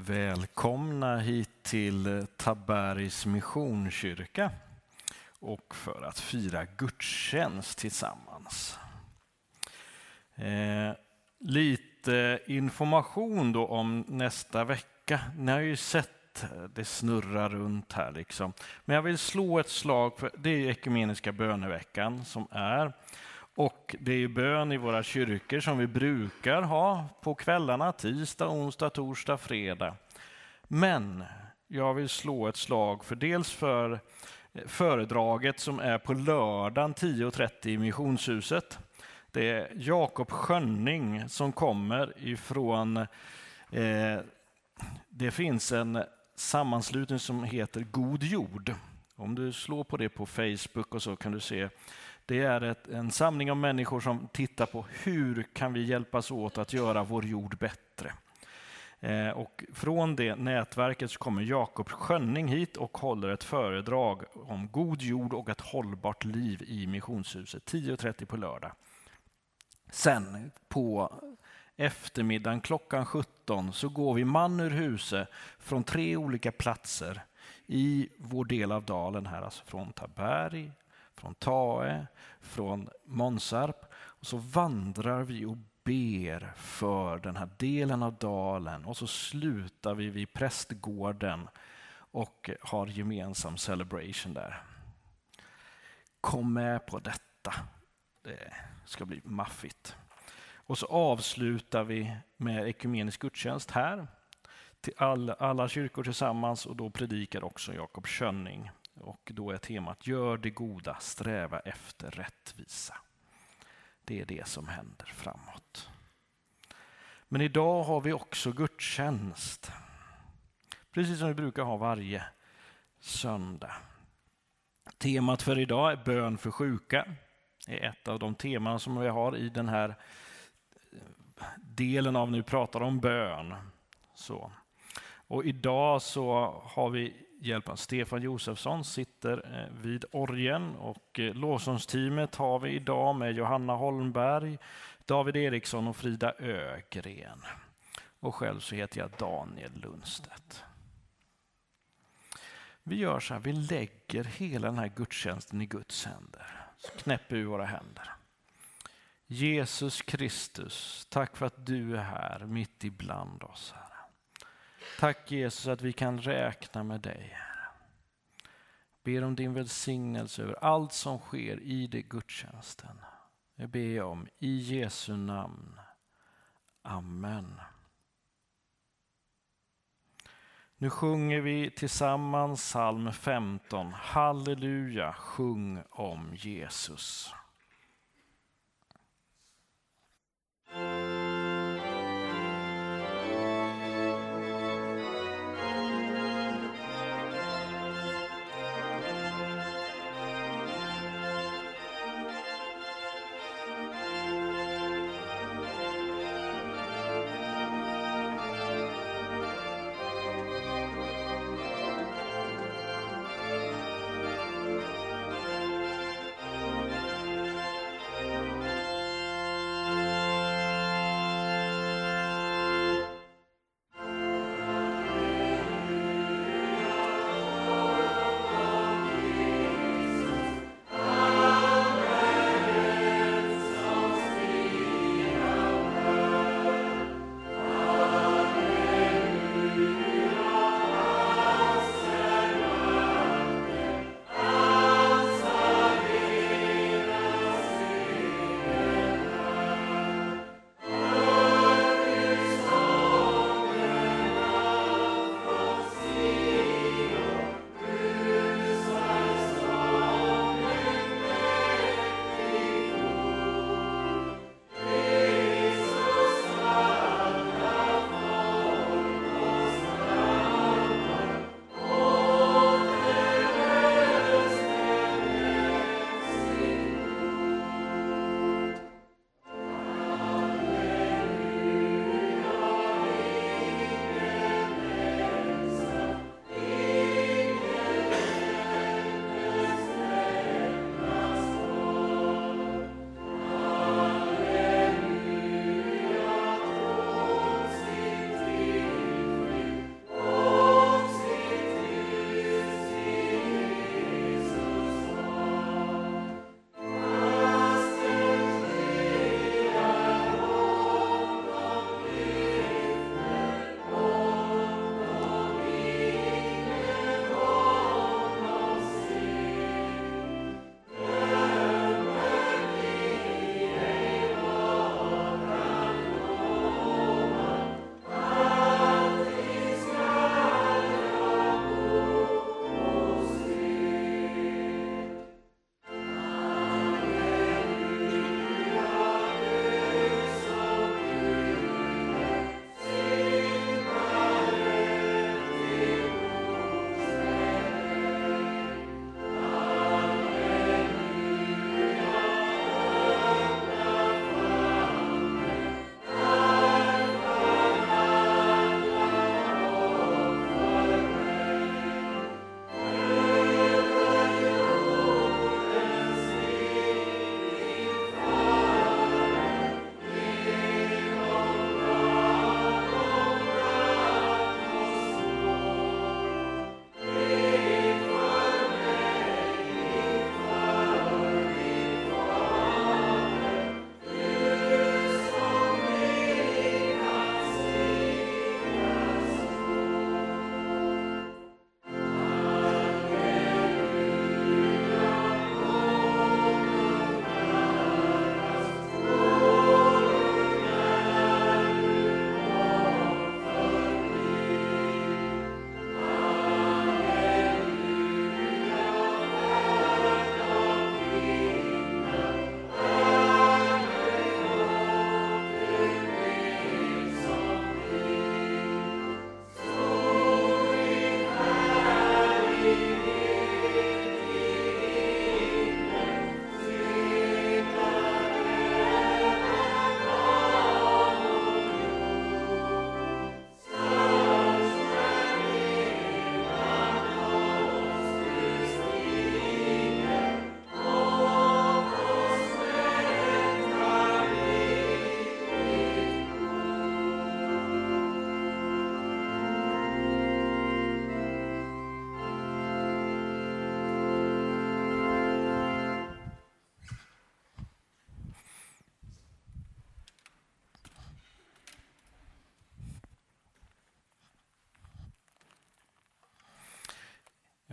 Välkomna hit till Tabergs Missionskyrka och för att fira gudstjänst tillsammans. Eh, lite information då om nästa vecka. Ni har ju sett det snurra runt här liksom. Men jag vill slå ett slag för det är ekumeniska böneveckan som är. Och det är bön i våra kyrkor som vi brukar ha på kvällarna, tisdag, onsdag, torsdag, fredag. Men jag vill slå ett slag för dels för föredraget som är på lördagen 10.30 i Missionshuset. Det är Jakob Schönning som kommer ifrån, eh, det finns en sammanslutning som heter God jord. Om du slår på det på Facebook och så kan du se det är ett, en samling av människor som tittar på hur kan vi hjälpas åt att göra vår jord bättre. Eh, och från det nätverket så kommer Jakob Schönning hit och håller ett föredrag om god jord och ett hållbart liv i Missionshuset 10.30 på lördag. Sen på eftermiddagen klockan 17 så går vi man ur huset från tre olika platser i vår del av dalen här, alltså från Taberg, från Tae, från Månsarp. Och så vandrar vi och ber för den här delen av dalen och så slutar vi vid prästgården och har gemensam celebration där. Kom med på detta. Det ska bli maffigt. Och så avslutar vi med ekumenisk gudstjänst här till all, alla kyrkor tillsammans och då predikar också Jakob Schönning. Och då är temat Gör det goda, sträva efter rättvisa. Det är det som händer framåt. Men idag har vi också gudstjänst. Precis som vi brukar ha varje söndag. Temat för idag är bön för sjuka. Det är ett av de teman som vi har i den här delen av när vi pratar om bön. Så. Och idag så har vi hjälp av Stefan Josefsson, sitter eh, vid orgen och eh, lovsångsteamet har vi idag med Johanna Holmberg, David Eriksson och Frida Ögren. Och själv så heter jag Daniel Lundstedt. Vi gör så här, vi lägger hela den här gudstjänsten i Guds händer. Så knäpper vi våra händer. Jesus Kristus, tack för att du är här mitt ibland oss. här. Tack Jesus att vi kan räkna med dig. Ber om din välsignelse över allt som sker i det gudstjänsten. Det ber jag om i Jesu namn. Amen. Nu sjunger vi tillsammans psalm 15. Halleluja, sjung om Jesus.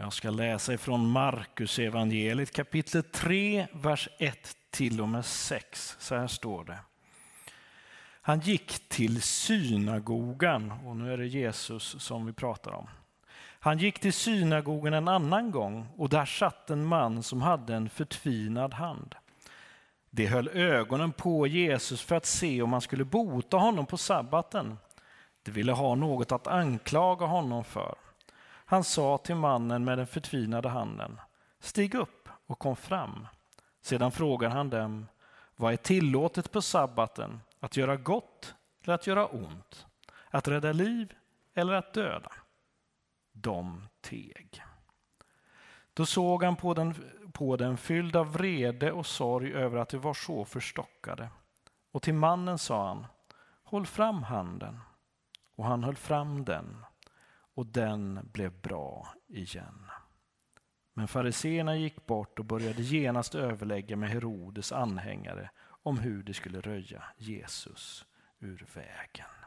Jag ska läsa ifrån Markus evangeliet kapitel 3, vers 1 till och med 6. Så här står det. Han gick till synagogan, och nu är det Jesus som vi pratar om. Han gick till synagogan en annan gång och där satt en man som hade en förtvinad hand. De höll ögonen på Jesus för att se om han skulle bota honom på sabbaten. De ville ha något att anklaga honom för. Han sa till mannen med den förtvinade handen, stig upp och kom fram. Sedan frågar han dem, vad är tillåtet på sabbaten, att göra gott eller att göra ont, att rädda liv eller att döda? De teg. Då såg han på den, på den fylld av vrede och sorg över att de var så förstockade. Och till mannen sa han, håll fram handen. Och han höll fram den, och den blev bra igen. Men fariseerna gick bort och började genast överlägga med Herodes anhängare om hur de skulle röja Jesus ur vägen.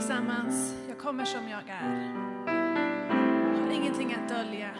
Tillsammans. Jag kommer som jag är. Har ingenting att dölja.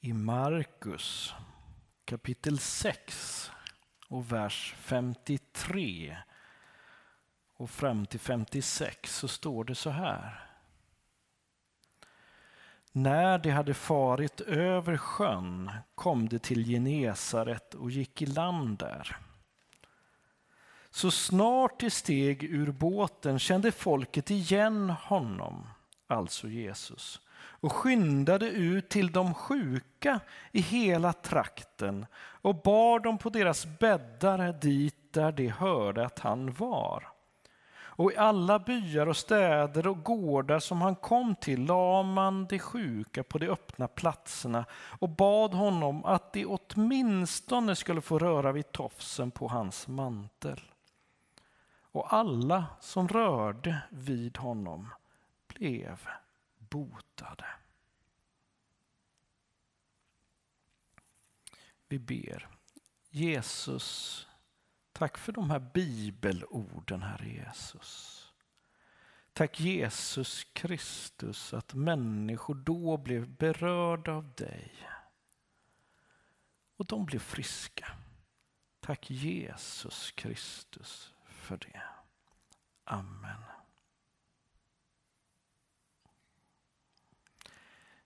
I Markus kapitel 6 och vers 53 och fram till 56 så står det så här. När de hade farit över sjön kom de till Genesaret och gick i land där. Så snart de steg ur båten kände folket igen honom, alltså Jesus, och skyndade ut till de sjuka i hela trakten och bar dem på deras bäddar dit där de hörde att han var. Och i alla byar och städer och gårdar som han kom till la man de sjuka på de öppna platserna och bad honom att de åtminstone skulle få röra vid tofsen på hans mantel. Och alla som rörde vid honom blev botade. Vi ber. Jesus, tack för de här bibelorden, Herre Jesus. Tack Jesus Kristus att människor då blev berörda av dig. Och de blev friska. Tack Jesus Kristus för det. Amen.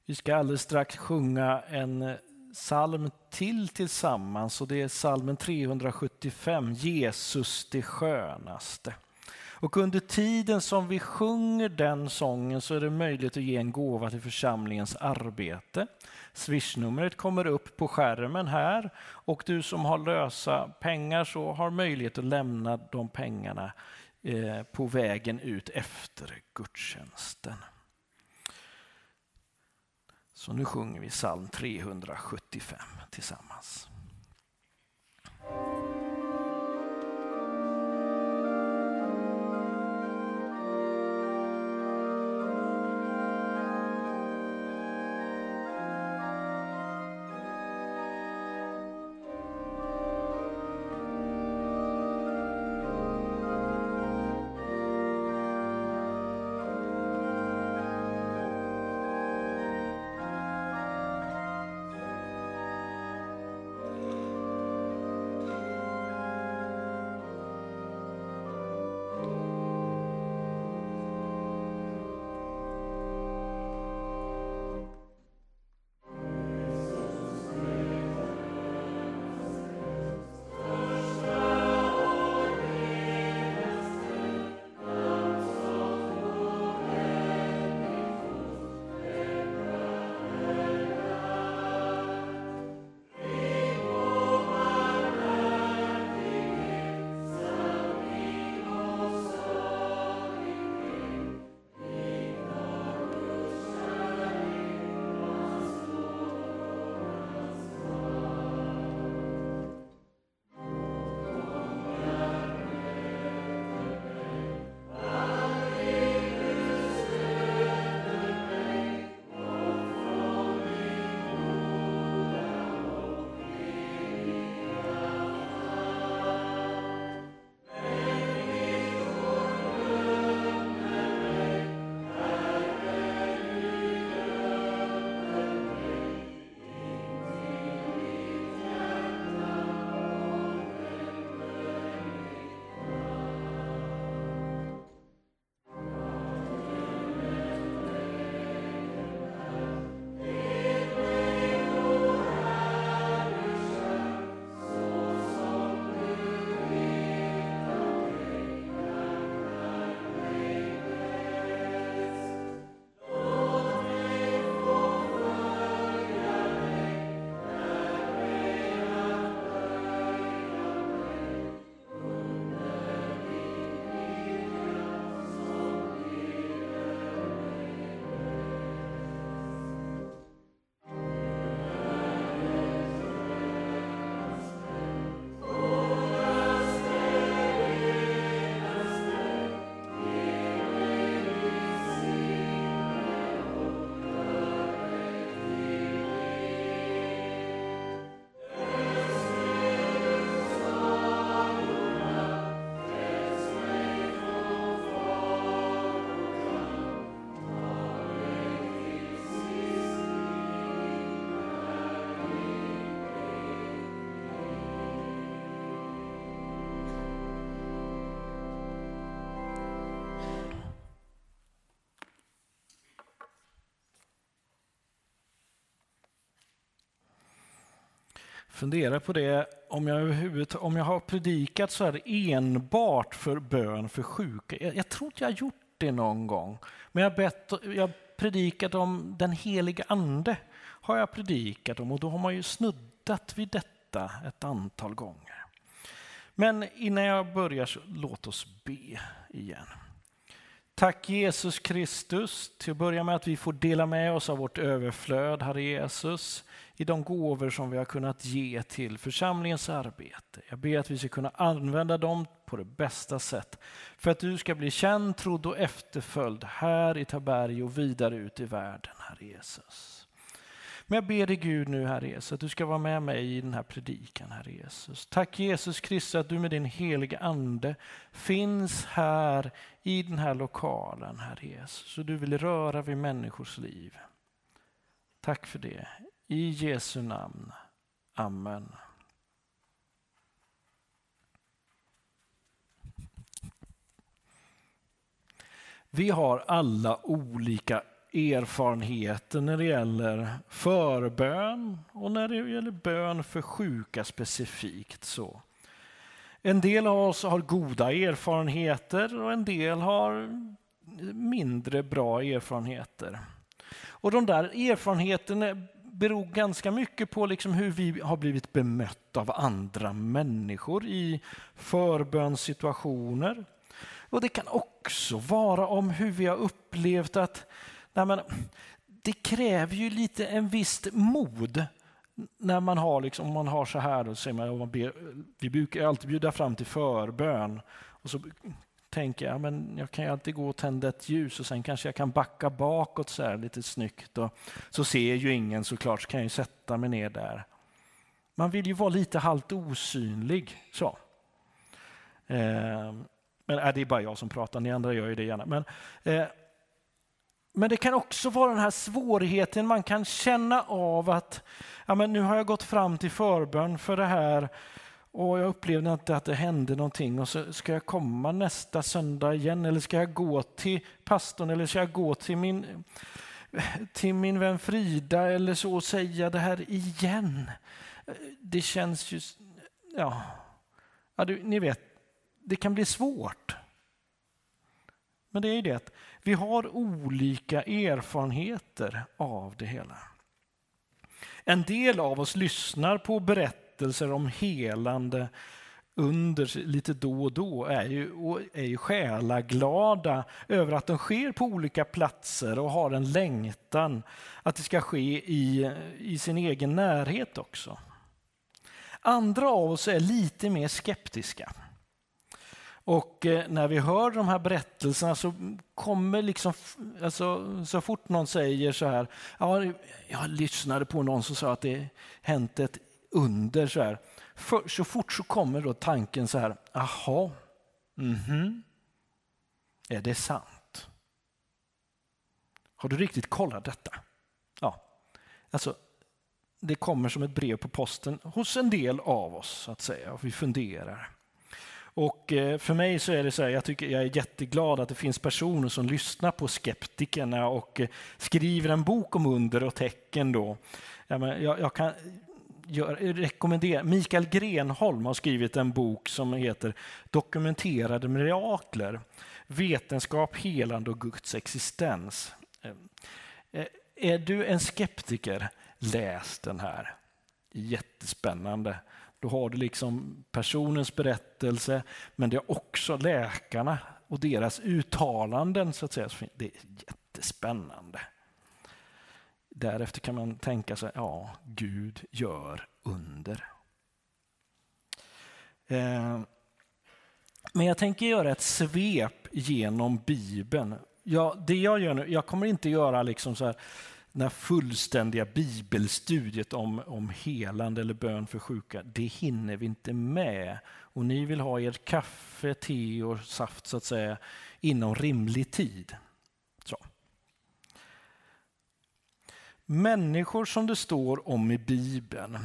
Vi ska alldeles strax sjunga en eh, psalm till tillsammans och det är psalmen 375, Jesus det skönaste. Och under tiden som vi sjunger den sången så är det möjligt att ge en gåva till församlingens arbete. Swishnumret kommer upp på skärmen här och du som har lösa pengar så har möjlighet att lämna de pengarna eh, på vägen ut efter gudstjänsten. Så nu sjunger vi psalm 375 tillsammans. Funderar på det, om jag, om jag har predikat så här enbart för bön för sjuka. Jag, jag tror inte jag har gjort det någon gång. Men jag har, bett, jag har predikat om den heliga ande. har jag predikat om och då har man ju snuddat vid detta ett antal gånger. Men innan jag börjar så låt oss be igen. Tack Jesus Kristus, till att börja med att vi får dela med oss av vårt överflöd, Herre Jesus i de gåvor som vi har kunnat ge till församlingens arbete. Jag ber att vi ska kunna använda dem på det bästa sätt för att du ska bli känd, trodd och efterföljd här i Taberg och vidare ut i världen, Herre Jesus. Men jag ber dig Gud nu, Herre Jesus, att du ska vara med mig i den här predikan, Herre Jesus. Tack Jesus Kristus att du med din heliga Ande finns här i den här lokalen, Herre Jesus. Så du vill röra vid människors liv. Tack för det. I Jesu namn. Amen. Vi har alla olika erfarenheter när det gäller förbön och när det gäller bön för sjuka specifikt. så. En del av oss har goda erfarenheter och en del har mindre bra erfarenheter. Och de där erfarenheterna beror ganska mycket på liksom hur vi har blivit bemötta av andra människor i förbönssituationer. Och det kan också vara om hur vi har upplevt att nej men, det kräver ju lite en visst mod när man har, liksom, om man har så här, då säger man, man ber, vi brukar alltid bjuda fram till förbön. Och så tänker jag, men jag kan ju alltid gå och tända ett ljus och sen kanske jag kan backa bakåt så här lite snyggt. Och så ser ju ingen såklart, så kan jag ju sätta mig ner där. Man vill ju vara lite halvt osynlig. så. Eh, men äh, det är bara jag som pratar, ni andra gör ju det gärna. Men, eh, men det kan också vara den här svårigheten man kan känna av att ja, men nu har jag gått fram till förbön för det här och jag upplevde inte att det hände någonting och så ska jag komma nästa söndag igen eller ska jag gå till pastorn eller ska jag gå till min, till min vän Frida eller så och säga det här igen. Det känns ju, ja, ja du, ni vet, det kan bli svårt. Men det är ju det att vi har olika erfarenheter av det hela. En del av oss lyssnar på berättelser berättelser om helande under lite då och då är ju, är ju själaglada över att de sker på olika platser och har en längtan att det ska ske i, i sin egen närhet också. Andra av oss är lite mer skeptiska. Och eh, när vi hör de här berättelserna så kommer liksom, alltså, så fort någon säger så här, ja, jag lyssnade på någon som sa att det hänt ett under så här. För, så fort så kommer då tanken så här, aha, mhm, är det sant? Har du riktigt kollat detta? Ja, alltså det kommer som ett brev på posten hos en del av oss så att säga och vi funderar. Och eh, för mig så är det så här, jag, tycker, jag är jätteglad att det finns personer som lyssnar på skeptikerna och eh, skriver en bok om under och tecken. Då. Jag, jag kan gör, rekommendera, Mikael Grenholm har skrivit en bok som heter Dokumenterade mirakler. Vetenskap, helande och Guds existens. Eh, eh, är du en skeptiker, läs den här. Jättespännande. Då har du liksom personens berättelse, men det är också läkarna och deras uttalanden. så att säga. Det är jättespännande. Därefter kan man tänka sig, ja, Gud gör under. Eh, men jag tänker göra ett svep genom Bibeln. Ja, det jag gör nu, jag kommer inte göra liksom så här, den här fullständiga bibelstudiet om, om helande eller bön för sjuka, det hinner vi inte med. Och ni vill ha er kaffe, te och saft så att säga inom rimlig tid. Så. Människor som det står om i Bibeln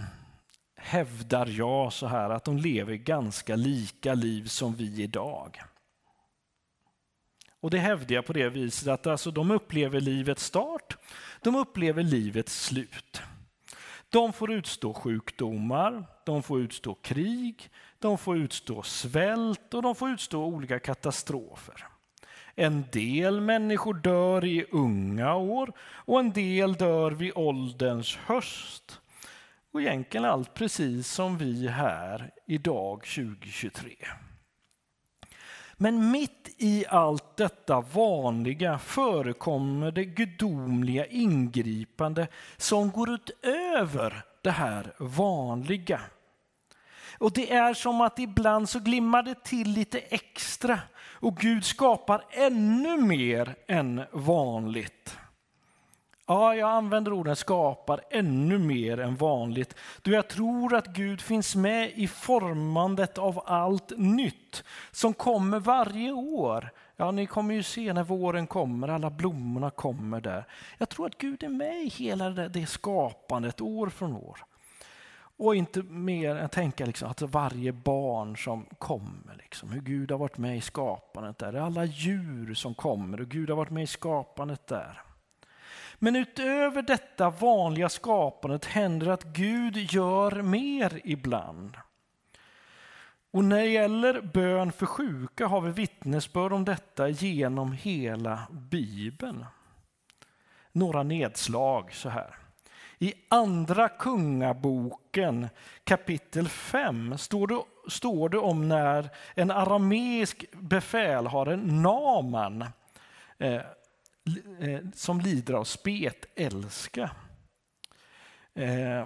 hävdar jag så här att de lever ganska lika liv som vi idag. Och det hävdar jag på det viset att alltså, de upplever livets start, de upplever livets slut. De får utstå sjukdomar, de får utstå krig, de får utstå svält och de får utstå olika katastrofer. En del människor dör i unga år och en del dör vid ålderns höst. Och egentligen allt precis som vi här idag 2023. Men mitt i allt detta vanliga förekommer det gudomliga ingripande som går utöver det här vanliga. Och det är som att ibland så glimmar det till lite extra och Gud skapar ännu mer än vanligt. Ja, jag använder orden skapar ännu mer än vanligt. Då jag tror att Gud finns med i formandet av allt nytt som kommer varje år. Ja, ni kommer ju se när våren kommer, alla blommorna kommer där. Jag tror att Gud är med i hela det, skapandet år från år. Och inte mer än tänka liksom att varje barn som kommer, liksom, hur Gud har varit med i skapandet där. Alla djur som kommer och Gud har varit med i skapandet där. Men utöver detta vanliga skapandet händer att Gud gör mer ibland. Och när det gäller bön för sjuka har vi vittnesbörd om detta genom hela Bibeln. Några nedslag så här. I Andra Kungaboken kapitel 5 står det, står det om när en arameisk befälhavare, Naman, eh, eh, som lider av spetälska. Eh,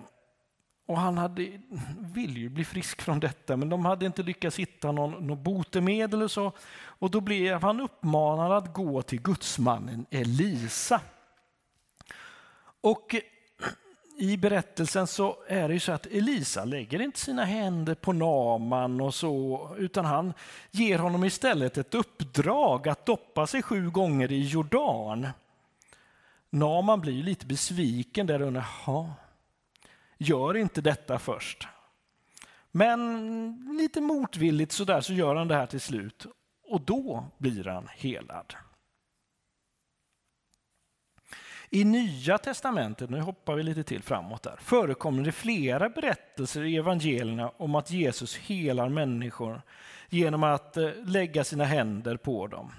och han hade, ville ju bli frisk från detta, men de hade inte lyckats hitta någon, någon botemedel och så. Och då blev han uppmanad att gå till gudsmannen Elisa. Och i berättelsen så är det ju så att Elisa lägger inte sina händer på Naman och så, utan han ger honom istället ett uppdrag att doppa sig sju gånger i Jordan. Naman blir lite besviken där under. Ja, gör inte detta först. Men lite motvilligt så där så gör han det här till slut och då blir han helad. I Nya testamentet, nu hoppar vi lite till framåt där, förekommer det flera berättelser i evangelierna om att Jesus helar människor genom att eh, lägga sina händer på dem.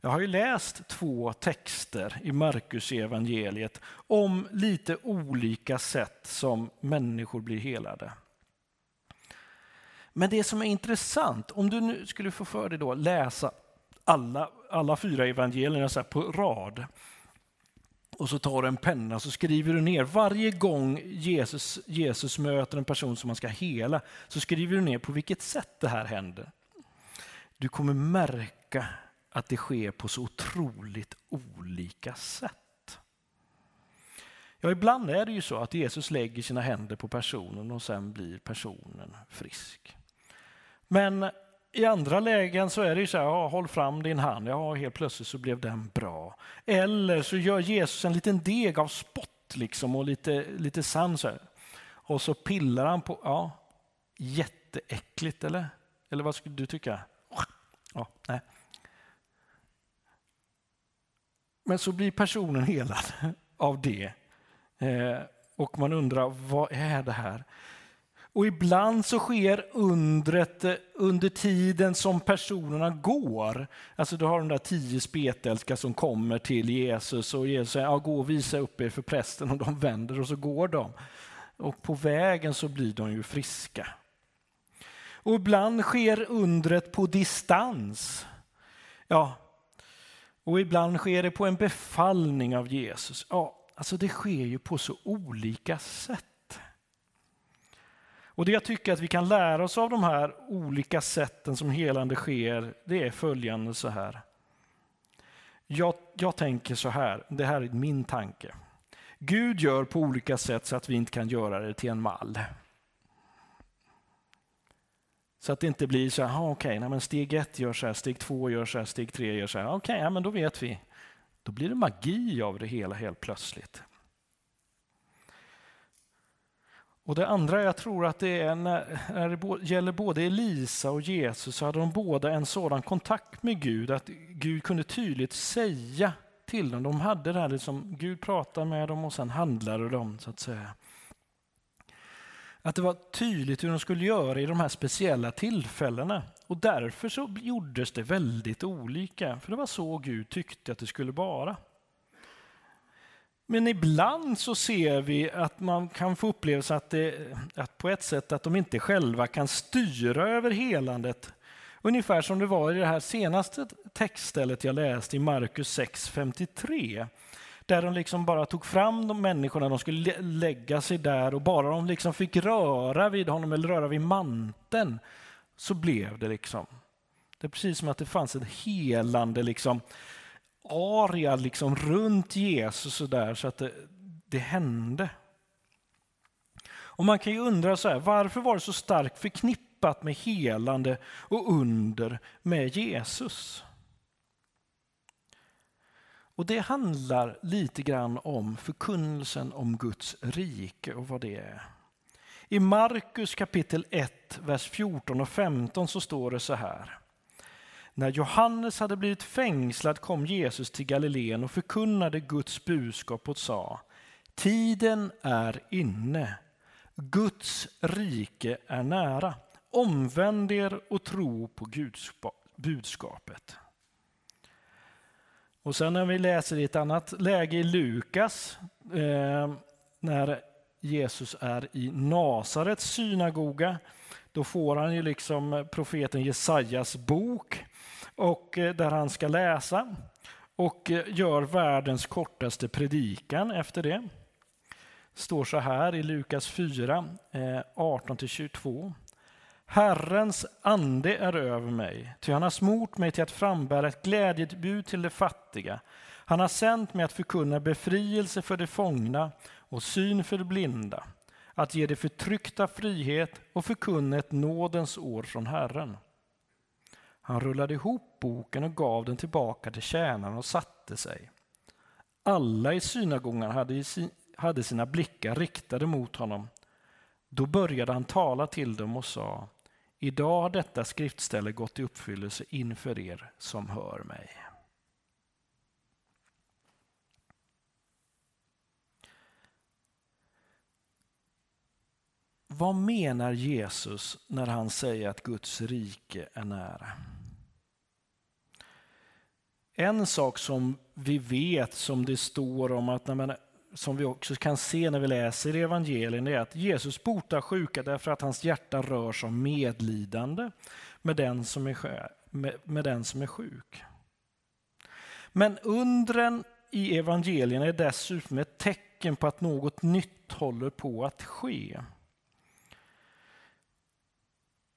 Jag har ju läst två texter i Markus evangeliet om lite olika sätt som människor blir helade. Men det som är intressant, om du nu skulle få för dig då läsa alla, alla fyra evangelierna så på rad och så tar du en penna och så skriver du ner varje gång Jesus, Jesus möter en person som man ska hela så skriver du ner på vilket sätt det här händer. Du kommer märka att det sker på så otroligt olika sätt. Ja, ibland är det ju så att Jesus lägger sina händer på personen och sen blir personen frisk. Men i andra lägen så är det ju så här, ja, håll fram din hand, ja helt plötsligt så blev den bra. Eller så gör Jesus en liten deg av spott liksom och lite, lite sand så här. Och så pillar han på, ja, jätteäckligt eller? Eller vad skulle du tycka? Ja, nej. Men så blir personen helad av det. Eh, och man undrar, vad är det här? Och ibland så sker undret eh, under tiden som personerna går. Alltså du har de där tio spetälska som kommer till Jesus och Jesus säger, ja, gå och visa upp er för prästen och de vänder och så går de. Och på vägen så blir de ju friska. Och ibland sker undret på distans. Ja, och ibland sker det på en befallning av Jesus. Ja, alltså det sker ju på så olika sätt. Och det jag tycker att vi kan lära oss av de här olika sätten som helande sker, det är följande så här. Jag, jag tänker så här, det här är min tanke. Gud gör på olika sätt så att vi inte kan göra det till en mall. Så att det inte blir så här, okej, okay, steg ett gör så här, steg två gör så här, steg tre gör så här. Okej, okay, ja, men då vet vi. Då blir det magi av det hela helt plötsligt. Och det andra jag tror att det är när, när det gäller både Elisa och Jesus så hade de båda en sådan kontakt med Gud att Gud kunde tydligt säga till dem. De hade det här liksom, Gud pratade med dem och sen handlade de så att säga. Att det var tydligt hur de skulle göra i de här speciella tillfällena. Och därför så gjordes det väldigt olika, för det var så Gud tyckte att det skulle vara. Men ibland så ser vi att man kan få upplevelse att, det, att på ett sätt att de inte själva kan styra över helandet. Ungefär som det var i det här senaste textstället jag läste i Markus 6.53. Där de liksom bara tog fram de människorna, de skulle lägga sig där och bara de liksom fick röra vid honom eller röra vid manteln så blev det liksom. Det är precis som att det fanns ett helande liksom aria liksom runt Jesus så där så att det, det hände. Och man kan ju undra så här, varför var det så starkt förknippat med helande och under med Jesus? Och det handlar lite grann om förkunnelsen om Guds rike och vad det är. I Markus kapitel 1, vers 14 och 15 så står det så här. När Johannes hade blivit fängslad kom Jesus till Galileen och förkunnade Guds budskap och sa Tiden är inne. Guds rike är nära. Omvänd er och tro på Guds budskapet. Och sen när vi läser i ett annat läge i Lukas, eh, när Jesus är i Nasarets synagoga, då får han ju liksom eh, profeten Jesajas bok och eh, där han ska läsa. och eh, gör världens kortaste predikan efter det. står så här i Lukas 4, 18-22. Herrens ande är över mig, ty han har smort mig till att frambära ett glädjebud till de fattiga. Han har sänt mig att förkunna befrielse för de fångna och syn för de blinda, att ge de förtryckta frihet och förkunna ett nådens år från Herren. Han rullade ihop boken och gav den tillbaka till tjänaren och satte sig. Alla i synagogan hade, hade sina blickar riktade mot honom. Då började han tala till dem och sa Idag har detta skriftställe gått i uppfyllelse inför er som hör mig. Vad menar Jesus när han säger att Guds rike är nära? En sak som vi vet, som det står om, att man, som vi också kan se när vi läser evangelien, är att Jesus botar sjuka därför att hans hjärta rör sig medlidande med den som är, med, med den som är sjuk. Men undren i evangelien är dessutom ett tecken på att något nytt håller på att ske.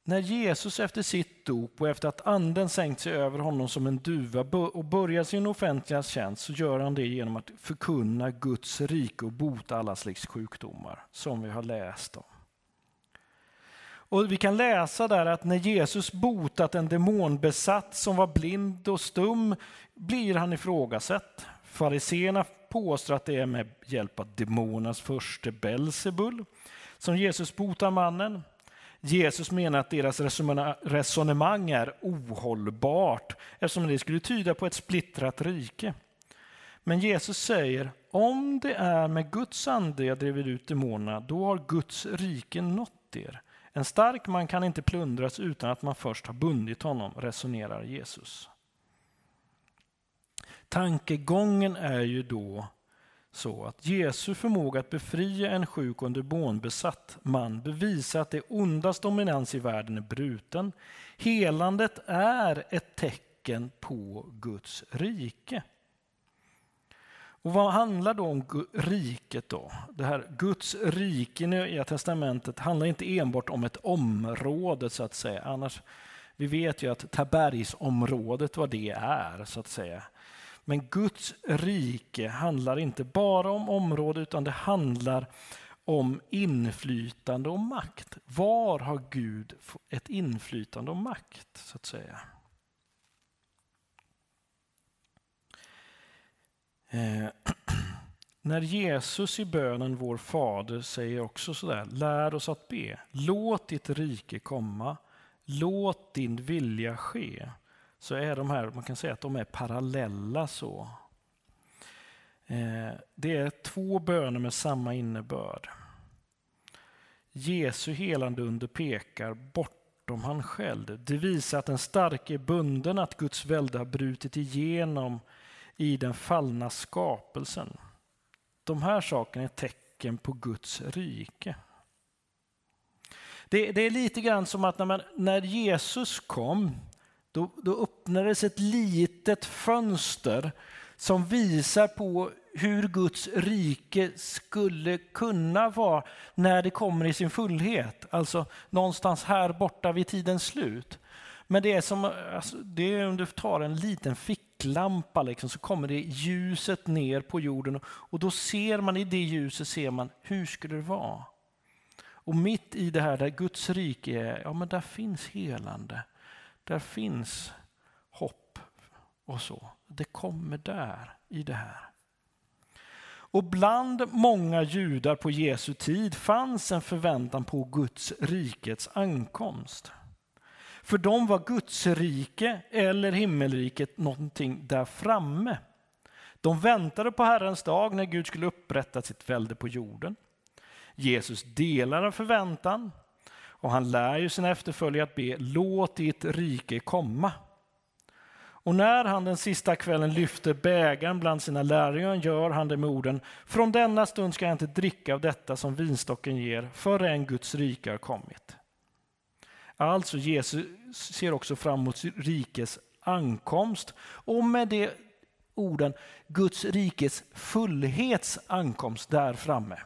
När Jesus efter sitt dop och efter att anden sänkt sig över honom som en duva och börjar sin offentliga tjänst så gör han det genom att förkunna Guds rike och bota alla slags sjukdomar som vi har läst om. Och Vi kan läsa där att när Jesus botat en demonbesatt som var blind och stum blir han ifrågasatt. Fariséerna påstår att det är med hjälp av demonernas förste Belsebul som Jesus botar mannen. Jesus menar att deras resonemang är ohållbart eftersom det skulle tyda på ett splittrat rike. Men Jesus säger, om det är med Guds ande jag driver ut demonerna, då har Guds rike nått er. En stark man kan inte plundras utan att man först har bundit honom, resonerar Jesus. Tankegången är ju då så att Jesu förmåga att befria en sjuk och demonbesatt man bevisar att det ondas dominans i världen är bruten. Helandet är ett tecken på Guds rike. Och vad handlar då om riket då? Det här Guds rike i Nya Testamentet handlar inte enbart om ett område så att säga. Annars, vi vet ju att Tabergsområdet vad det är så att säga. Men Guds rike handlar inte bara om område utan det handlar om inflytande och makt. Var har Gud ett inflytande och makt så att säga? Eh, när Jesus i bönen Vår Fader säger också sådär, lär oss att be. Låt ditt rike komma, låt din vilja ske så är de här, man kan säga att de är parallella så. Eh, det är två böner med samma innebörd. Jesu helande under pekar bortom han själv. Det visar att den starke är bunden, att Guds välde har brutit igenom i den fallna skapelsen. De här sakerna är tecken på Guds rike. Det, det är lite grann som att när, man, när Jesus kom då, då öppnades ett litet fönster som visar på hur Guds rike skulle kunna vara när det kommer i sin fullhet. Alltså någonstans här borta vid tidens slut. Men det är som alltså, det är om du tar en liten ficklampa liksom, så kommer det ljuset ner på jorden och då ser man i det ljuset ser man hur skulle det vara? Och mitt i det här där Guds rike är, ja men där finns helande. Där finns hopp och så. Det kommer där, i det här. Och bland många judar på Jesu tid fanns en förväntan på Guds rikets ankomst. För dem var Guds rike eller himmelriket någonting där framme. De väntade på Herrens dag när Gud skulle upprätta sitt välde på jorden. Jesus delar en förväntan och han lär ju sina efterföljare att be, låt ditt rike komma. Och när han den sista kvällen lyfter bägaren bland sina lärjungar gör han det med orden, från denna stund ska jag inte dricka av detta som vinstocken ger, förrän Guds rike har kommit. Alltså Jesus ser också fram emot rikets ankomst och med det orden Guds rikes fullhets ankomst där framme.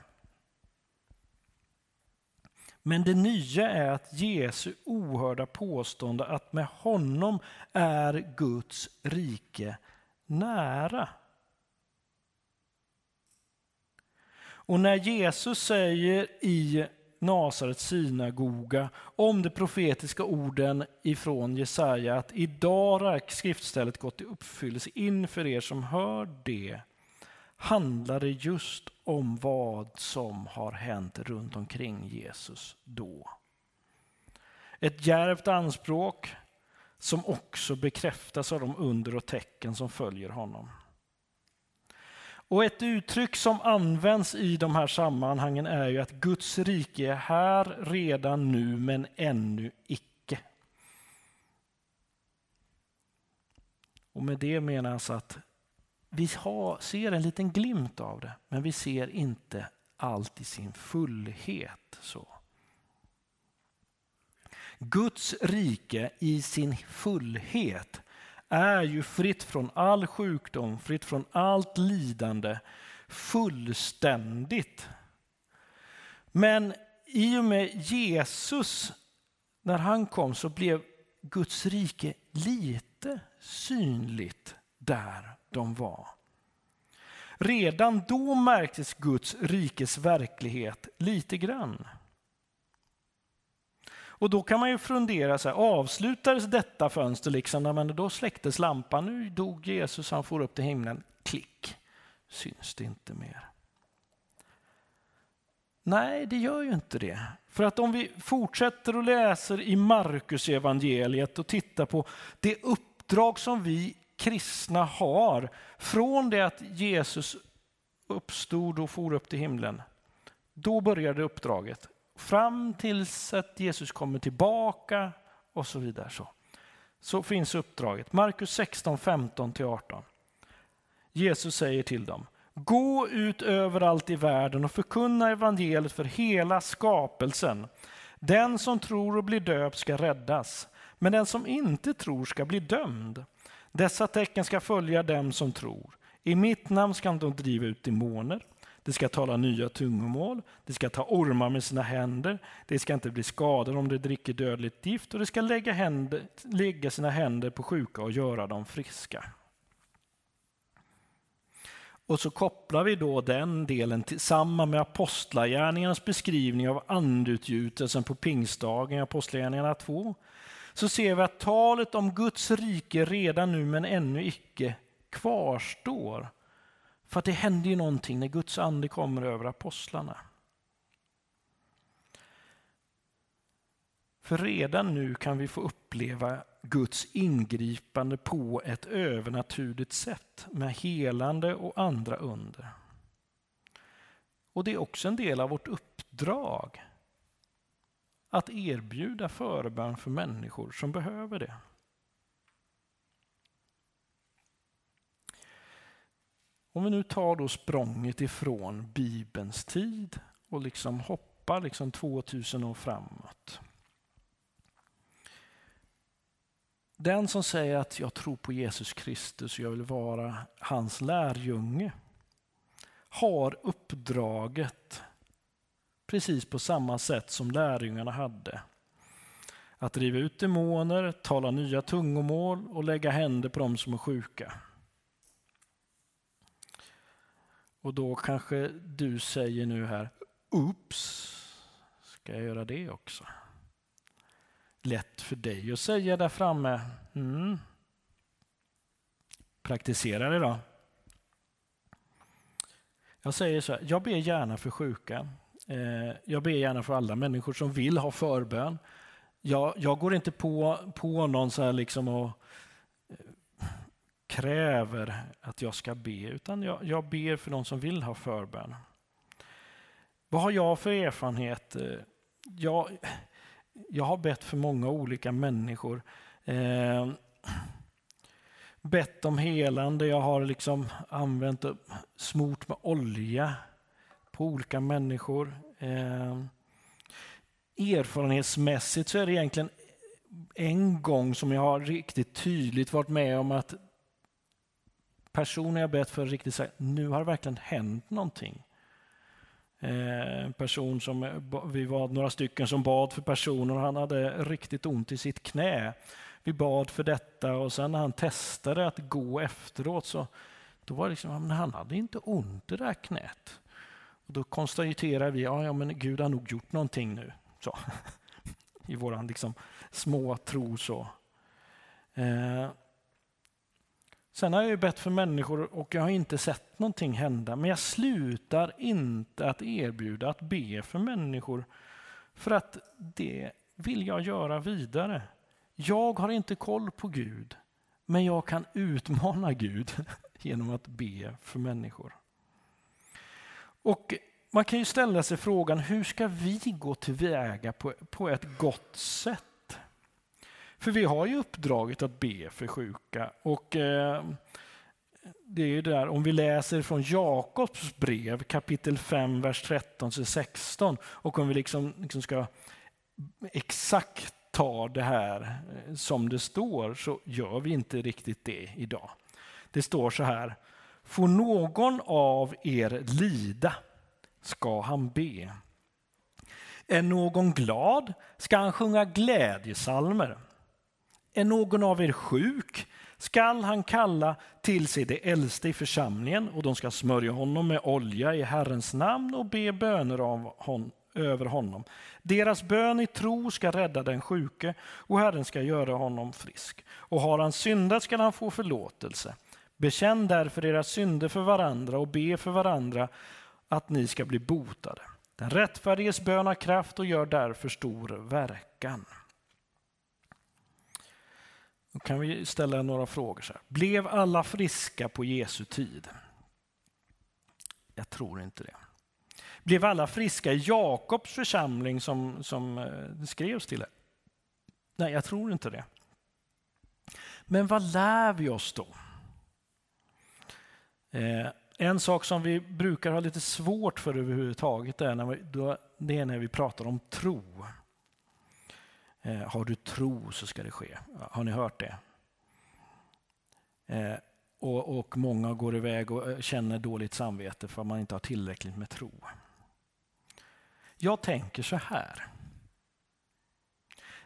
Men det nya är att Jesu ohörda påstående att med honom är Guds rike nära. Och när Jesus säger i Nasarets synagoga om de profetiska orden ifrån Jesaja att idag har skriftstället gått i uppfyllelse inför er som hör det handlar det just om vad som har hänt runt omkring Jesus då. Ett djärvt anspråk som också bekräftas av de under och tecken som följer honom. Och ett uttryck som används i de här sammanhangen är ju att Guds rike är här redan nu men ännu icke. Och med det menas att vi har, ser en liten glimt av det, men vi ser inte allt i sin fullhet. så. Guds rike i sin fullhet är ju fritt från all sjukdom, fritt från allt lidande, fullständigt. Men i och med Jesus, när han kom, så blev Guds rike lite synligt där de var. Redan då märktes Guds rikes verklighet lite grann. Och då kan man ju fundera, så här, avslutades detta fönster liksom, men då släcktes lampan, nu dog Jesus, han for upp till himlen, klick, syns det inte mer. Nej, det gör ju inte det. För att om vi fortsätter och läser i Markus evangeliet och tittar på det uppdrag som vi kristna har från det att Jesus uppstod och for upp till himlen. Då började uppdraget. Fram tills att Jesus kommer tillbaka och så vidare. Så, så finns uppdraget. Markus 16, 15-18. Jesus säger till dem. Gå ut överallt i världen och förkunna evangeliet för hela skapelsen. Den som tror och blir döpt ska räddas, men den som inte tror ska bli dömd. Dessa tecken ska följa dem som tror. I mitt namn ska de driva ut demoner. De ska tala nya tungomål. De ska ta ormar med sina händer. De ska inte bli skadade om de dricker dödligt gift och de ska lägga, händer, lägga sina händer på sjuka och göra dem friska. Och så kopplar vi då den delen tillsammans med apostlagärningarnas beskrivning av andutgjutelsen på pingstdagen, apostlagärningarna 2 så ser vi att talet om Guds rike redan nu men ännu icke kvarstår. För att det händer ju någonting när Guds ande kommer över apostlarna. För redan nu kan vi få uppleva Guds ingripande på ett övernaturligt sätt med helande och andra under. Och det är också en del av vårt uppdrag att erbjuda förbön för människor som behöver det. Om vi nu tar då språnget ifrån Bibelns tid och liksom hoppar liksom 2000 år framåt. Den som säger att jag tror på Jesus Kristus och jag vill vara hans lärjunge har uppdraget precis på samma sätt som lärjungarna hade. Att driva ut demoner, tala nya tungomål och lägga händer på dem som är sjuka. Och då kanske du säger nu här, Oops, ska jag göra det också? Lätt för dig att säga där framme. Mm. Praktisera det då. Jag säger så här, jag ber gärna för sjuka. Eh, jag ber gärna för alla människor som vill ha förbön. Jag, jag går inte på, på någon så här liksom och eh, kräver att jag ska be, utan jag, jag ber för de som vill ha förbön. Vad har jag för erfarenhet? Eh, jag, jag har bett för många olika människor. Eh, bett om helande, jag har liksom använt smort med olja på olika människor. Eh, erfarenhetsmässigt så är det egentligen en gång som jag har riktigt tydligt varit med om att personer jag bett för riktigt sagt, nu har det verkligen hänt någonting. Eh, En person som, vi var några stycken som bad för personer och han hade riktigt ont i sitt knä. Vi bad för detta och sen när han testade att gå efteråt så då var det liksom, men han hade inte ont i det där knät. Och då konstaterar vi, ja, ja men Gud har nog gjort någonting nu. Så. I vår liksom små tro så. Eh. Sen har jag ju bett för människor och jag har inte sett någonting hända. Men jag slutar inte att erbjuda att be för människor. För att det vill jag göra vidare. Jag har inte koll på Gud. Men jag kan utmana Gud genom att be för människor. Och man kan ju ställa sig frågan, hur ska vi gå tillväga på, på ett gott sätt? För vi har ju uppdraget att be för sjuka. Och eh, det är ju där, om vi läser från Jakobs brev kapitel 5, vers 13-16 och om vi liksom, liksom ska exakt ta det här eh, som det står så gör vi inte riktigt det idag. Det står så här, får någon av er lida ska han be. Är någon glad ska han sjunga glädjesalmer. Är någon av er sjuk skall han kalla till sig de äldste i församlingen och de ska smörja honom med olja i Herrens namn och be böner av hon, över honom. Deras bön i tro ska rädda den sjuke och Herren ska göra honom frisk. Och har han syndat skall han få förlåtelse. Bekänn därför era synder för varandra och be för varandra att ni ska bli botade. Den rättfärdiges bön har kraft och gör därför stor verkan. Då kan vi ställa några frågor. Så här. Blev alla friska på Jesu tid? Jag tror inte det. Blev alla friska i Jakobs församling som, som eh, det skrevs till? Det? Nej, jag tror inte det. Men vad lär vi oss då? Eh, en sak som vi brukar ha lite svårt för överhuvudtaget är när vi, då, det är när vi pratar om tro. Eh, har du tro så ska det ske. Har ni hört det? Eh, och, och många går iväg och eh, känner dåligt samvete för att man inte har tillräckligt med tro. Jag tänker så här.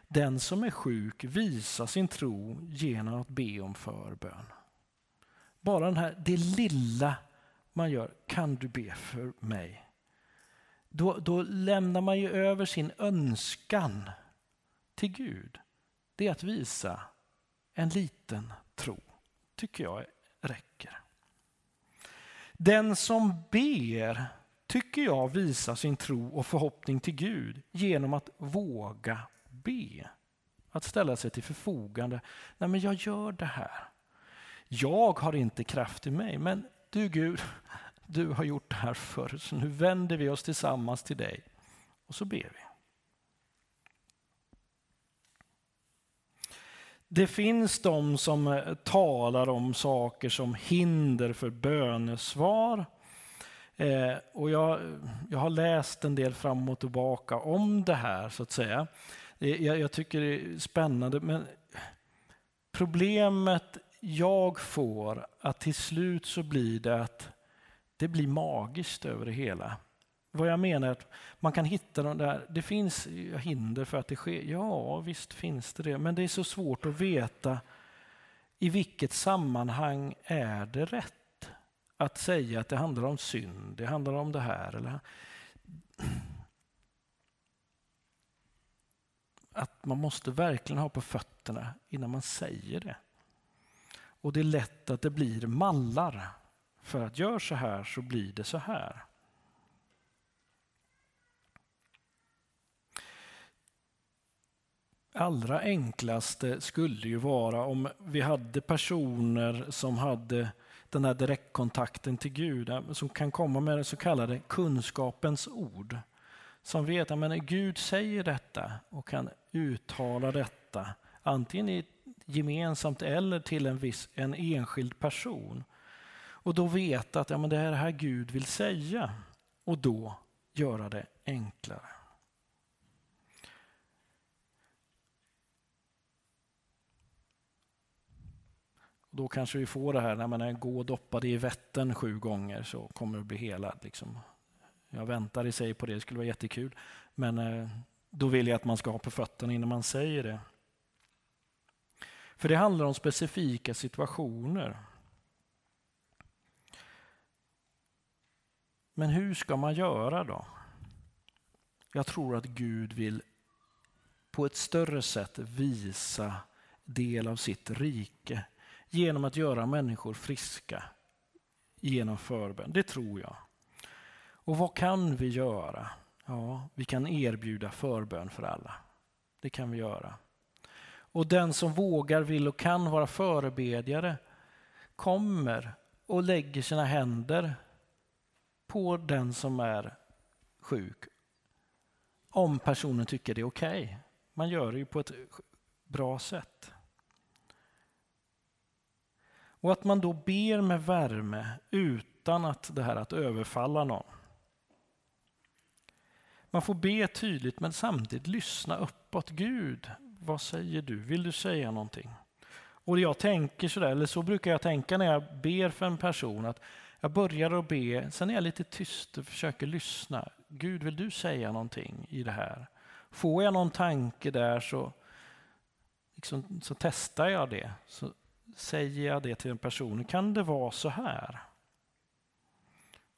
Den som är sjuk visar sin tro genom att be om förbön. Bara den här, det lilla man gör, kan du be för mig? Då, då lämnar man ju över sin önskan till Gud. Det är att visa en liten tro, tycker jag räcker. Den som ber tycker jag visar sin tro och förhoppning till Gud genom att våga be. Att ställa sig till förfogande. Nej, men jag gör det här. Jag har inte kraft i mig, men du Gud, du har gjort det här förr, så nu vänder vi oss tillsammans till dig. Och så ber vi. Det finns de som eh, talar om saker som hinder för bönesvar. Eh, och jag, jag har läst en del fram och tillbaka om det här, så att säga. Eh, jag, jag tycker det är spännande, men problemet jag får, att till slut så blir det att det blir magiskt över det hela. Vad jag menar är att man kan hitta de där, det finns hinder för att det sker. Ja, visst finns det det, men det är så svårt att veta i vilket sammanhang är det rätt att säga att det handlar om synd, det handlar om det här. Eller att man måste verkligen ha på fötterna innan man säger det. Och det är lätt att det blir mallar. För att gör så här så blir det så här. Allra enklaste skulle ju vara om vi hade personer som hade den här direktkontakten till Gud, eh, som kan komma med det så kallade kunskapens ord. Som vet att Gud säger detta och kan uttala detta, antingen i gemensamt eller till en, viss, en enskild person. Och då veta att ja, men det är det här Gud vill säga och då göra det enklare. Då kanske vi får det här när man är gå och doppa dig i Vättern sju gånger så kommer du bli helad. Liksom. Jag väntar i sig på det, det skulle vara jättekul. Men eh, då vill jag att man ska ha på fötterna innan man säger det. För det handlar om specifika situationer. Men hur ska man göra då? Jag tror att Gud vill på ett större sätt visa del av sitt rike genom att göra människor friska genom förbön. Det tror jag. Och vad kan vi göra? Ja, vi kan erbjuda förbön för alla. Det kan vi göra. Och den som vågar, vill och kan vara förebedjare kommer och lägger sina händer på den som är sjuk. Om personen tycker det är okej. Okay. Man gör det ju på ett bra sätt. Och att man då ber med värme utan att det här att överfalla någon. Man får be tydligt men samtidigt lyssna uppåt. Gud, vad säger du? Vill du säga någonting? Och jag tänker sådär, eller så brukar jag tänka när jag ber för en person att jag börjar att be, sen är jag lite tyst och försöker lyssna. Gud, vill du säga någonting i det här? Får jag någon tanke där så, liksom, så testar jag det. Så säger jag det till en person. Kan det vara så här?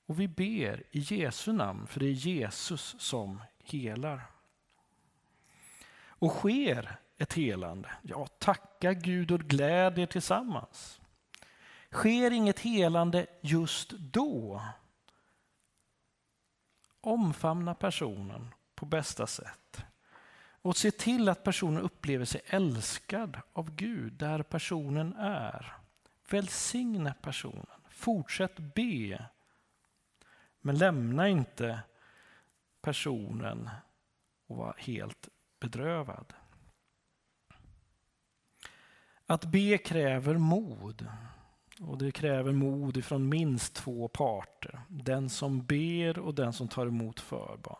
Och vi ber i Jesu namn, för det är Jesus som helar. Och sker ett helande, ja tacka Gud och gläd er tillsammans. Sker inget helande just då, omfamna personen på bästa sätt. Och se till att personen upplever sig älskad av Gud där personen är. Välsigna personen. Fortsätt be. Men lämna inte personen och vara helt bedrövad. Att be kräver mod. Och det kräver mod från minst två parter. Den som ber och den som tar emot förbön.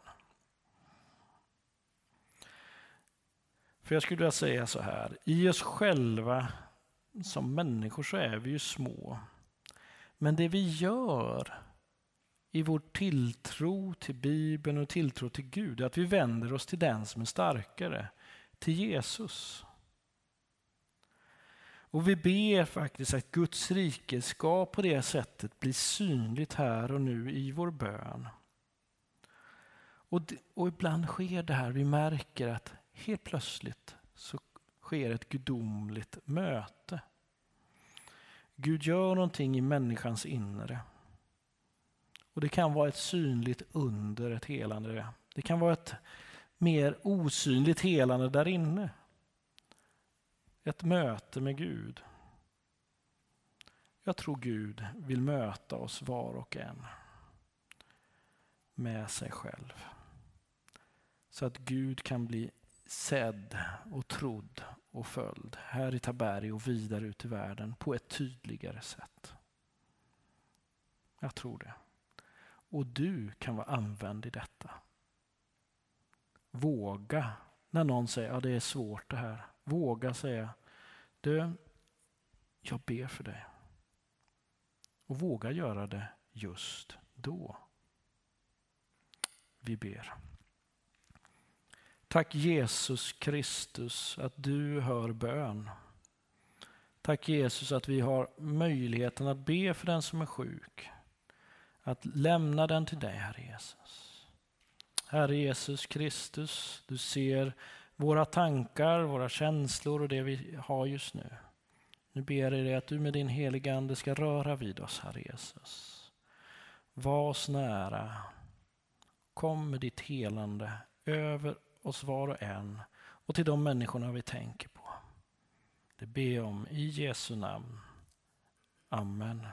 För jag skulle vilja säga så här, i oss själva som människor så är vi ju små. Men det vi gör i vår tilltro till Bibeln och tilltro till Gud är att vi vänder oss till den som är starkare, till Jesus. Och vi ber faktiskt att Guds rike ska på det sättet bli synligt här och nu i vår bön. Och, och ibland sker det här, vi märker att helt plötsligt så sker ett gudomligt möte. Gud gör någonting i människans inre. Och Det kan vara ett synligt under, ett helande. Det kan vara ett mer osynligt helande där inne. Ett möte med Gud. Jag tror Gud vill möta oss var och en med sig själv. Så att Gud kan bli sedd och trodd och följd här i Taberg och vidare ut i världen på ett tydligare sätt. Jag tror det. Och du kan vara använd i detta. Våga när någon säger att ja, det är svårt det här. Våga säga du, jag ber för dig. Och våga göra det just då. Vi ber. Tack Jesus Kristus att du hör bön. Tack Jesus att vi har möjligheten att be för den som är sjuk. Att lämna den till dig, Herre Jesus. Herre Jesus Kristus, du ser våra tankar, våra känslor och det vi har just nu. Nu ber jag dig att du med din heliga Ande ska röra vid oss, Herre Jesus. Var oss nära. Kom med ditt helande över oss var och en och till de människorna vi tänker på. Det ber jag om i Jesu namn. Amen.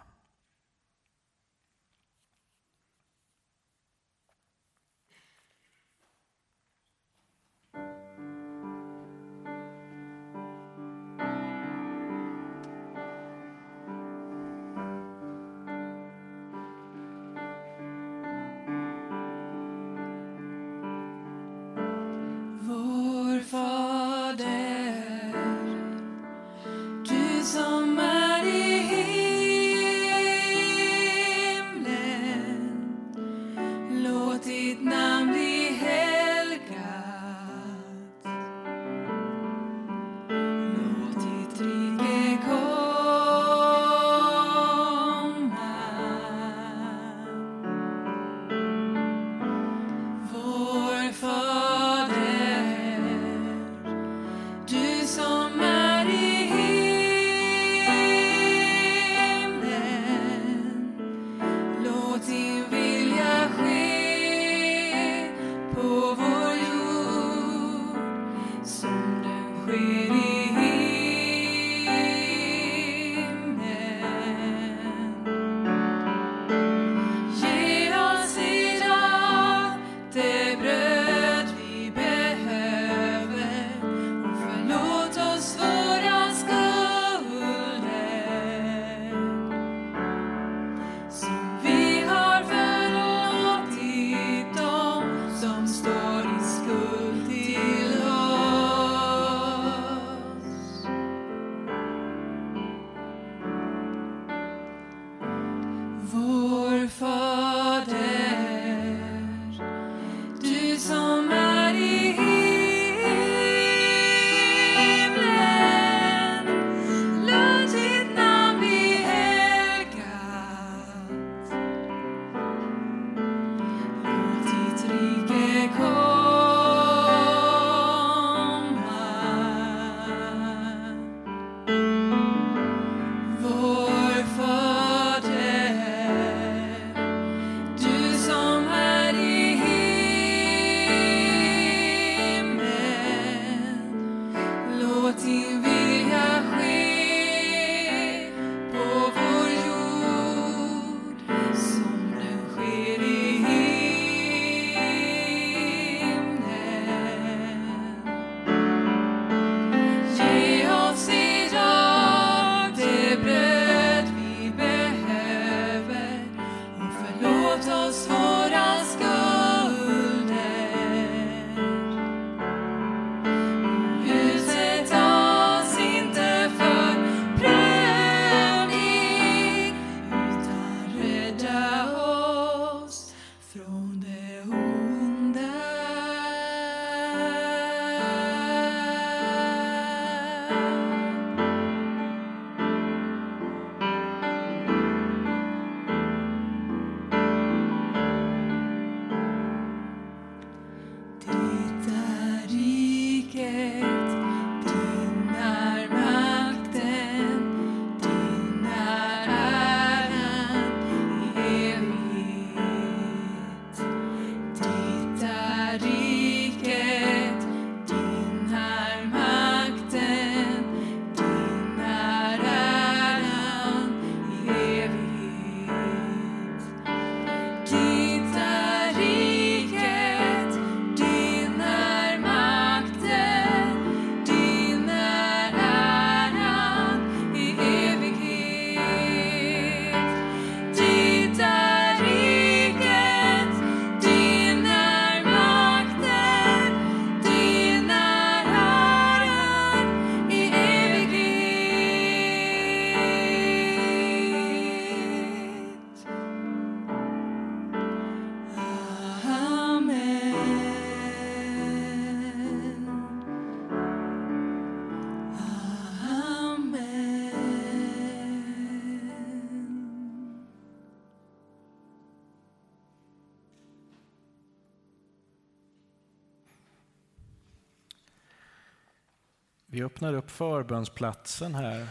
Vi öppnar upp förbönsplatsen här.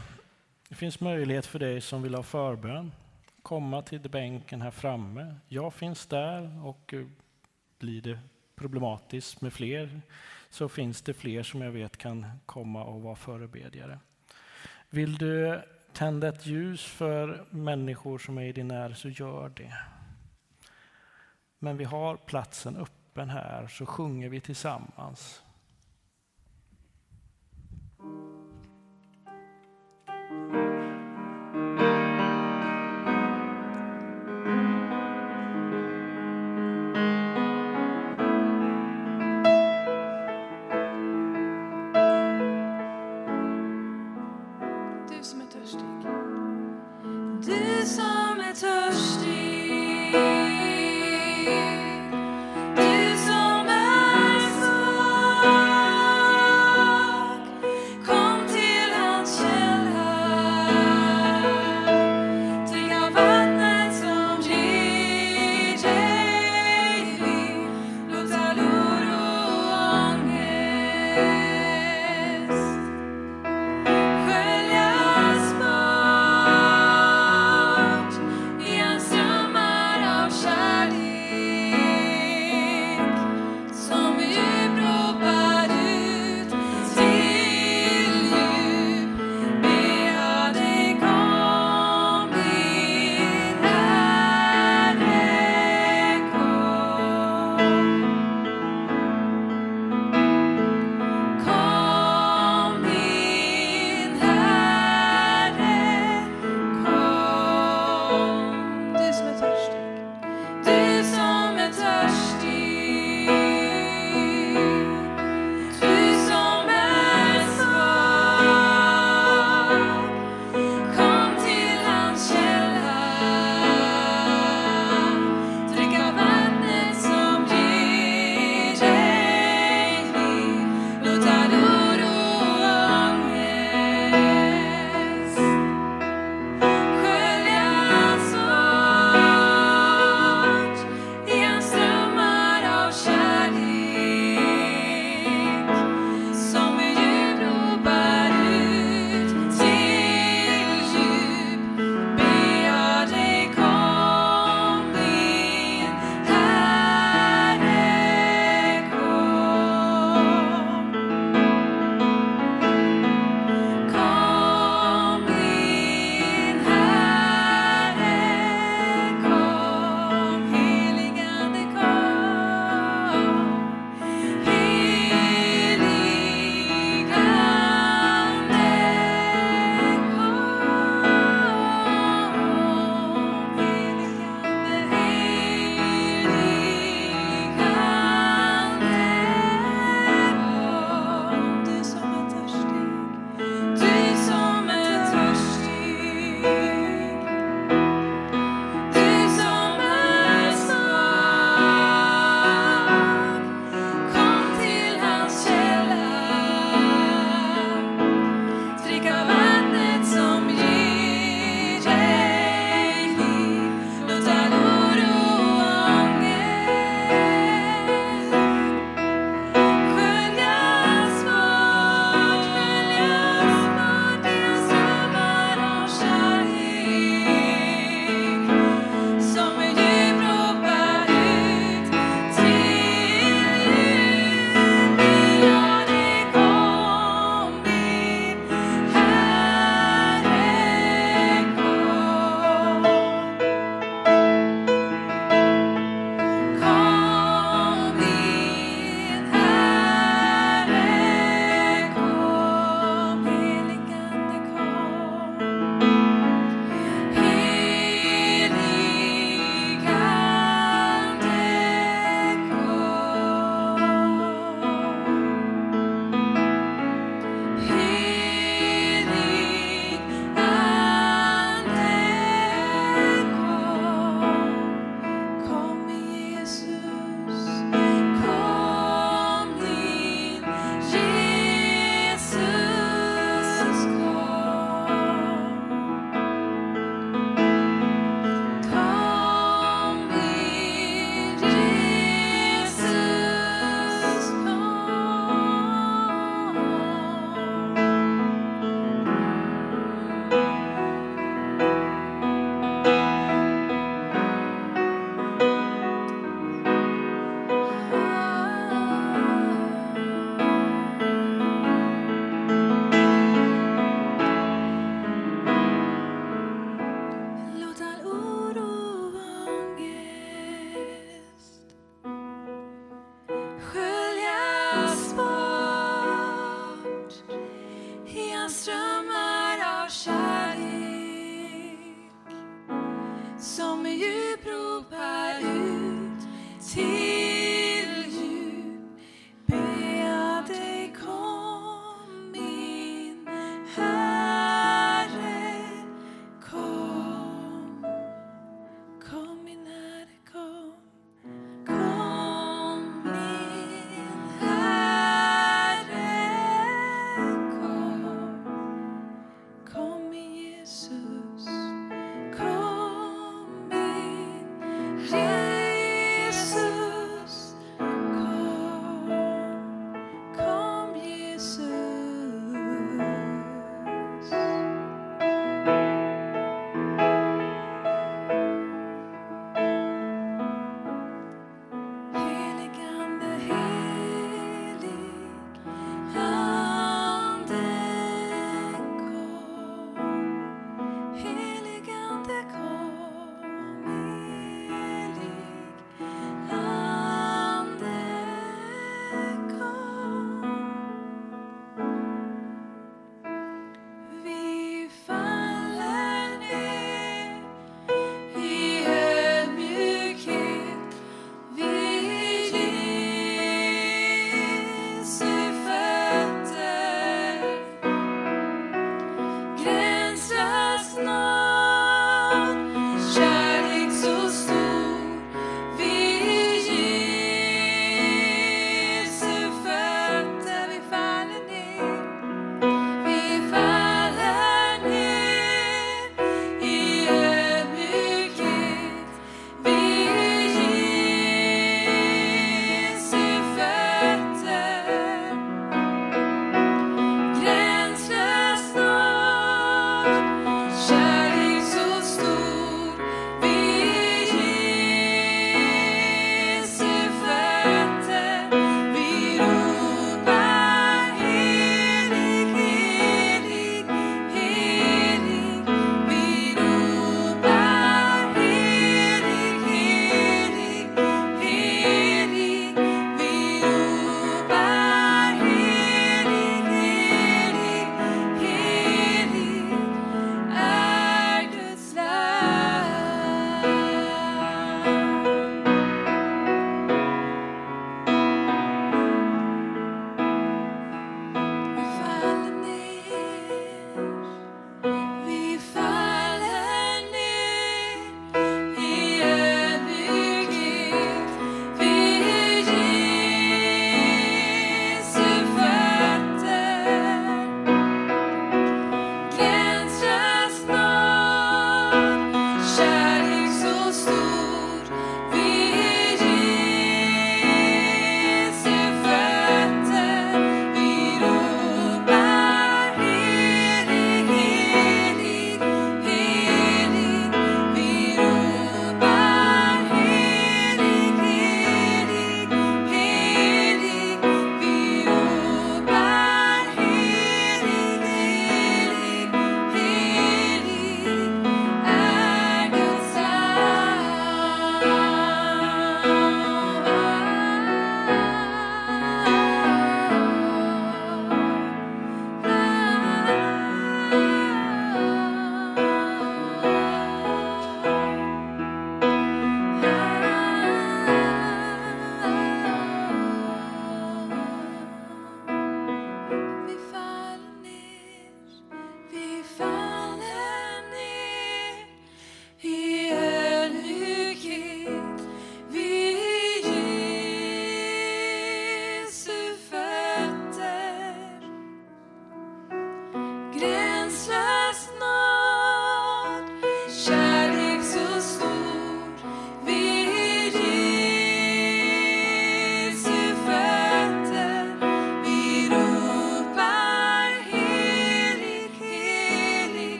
Det finns möjlighet för dig som vill ha förbön komma till bänken här framme. Jag finns där och eh, blir det problematiskt med fler så finns det fler som jag vet kan komma och vara förebedjare. Vill du tända ett ljus för människor som är i din närhet så gör det. Men vi har platsen öppen här så sjunger vi tillsammans.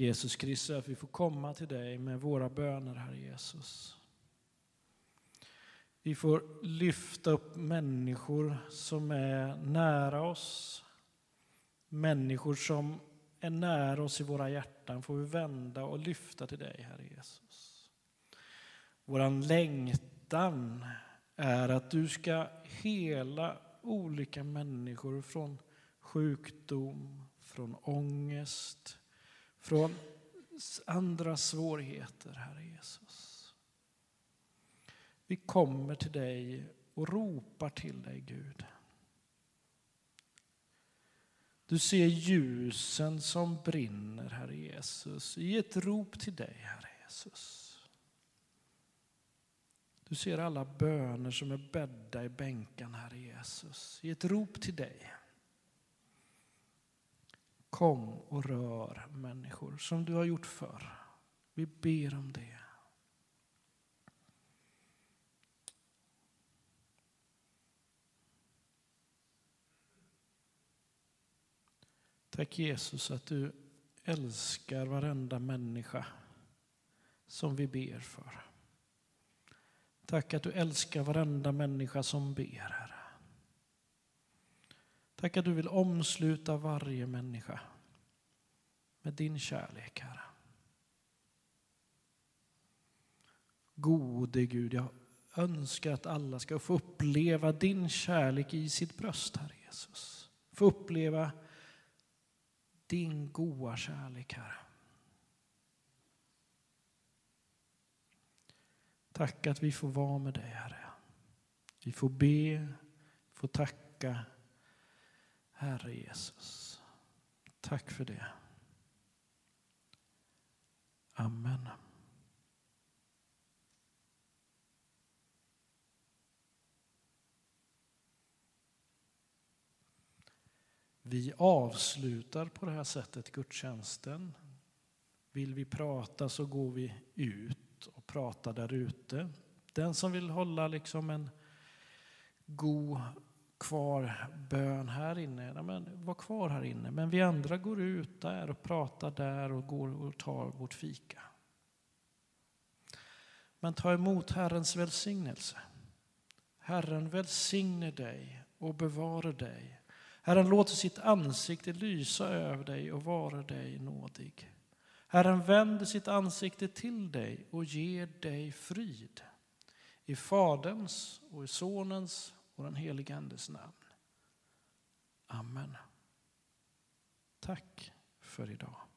Tack Jesus Kristus att vi får komma till dig med våra böner, Herre Jesus. Vi får lyfta upp människor som är nära oss. Människor som är nära oss i våra hjärtan får vi vända och lyfta till dig, Herre Jesus. Vår längtan är att du ska hela olika människor från sjukdom, från ångest, från andra svårigheter, Herre Jesus. Vi kommer till dig och ropar till dig, Gud. Du ser ljusen som brinner, Herre Jesus, i ett rop till dig, Herre Jesus. Du ser alla böner som är bädda i bänken, Herre Jesus, i ett rop till dig. Kom och rör människor som du har gjort förr. Vi ber om det. Tack Jesus att du älskar varenda människa som vi ber för. Tack att du älskar varenda människa som ber, Herre. Tack att du vill omsluta varje människa med din kärlek, Herre. Gode Gud, jag önskar att alla ska få uppleva din kärlek i sitt bröst, Herre Jesus. Få uppleva din goda kärlek, Herre. Tack att vi får vara med dig, Herre. Vi får be, får tacka, Herre Jesus. Tack för det. Amen. Vi avslutar på det här sättet gudstjänsten. Vill vi prata så går vi ut och pratar där ute. Den som vill hålla liksom en god kvar bön här inne, Nej, men var kvar här inne. Men vi andra går ut där och pratar där och går och tar vårt fika. Men ta emot Herrens välsignelse. Herren välsigne dig och bevara dig. Herren låter sitt ansikte lysa över dig och vara dig nådig. Herren vänder sitt ansikte till dig och ger dig frid. I Faderns och i Sonens och den helige Andes namn. Amen. Tack för idag.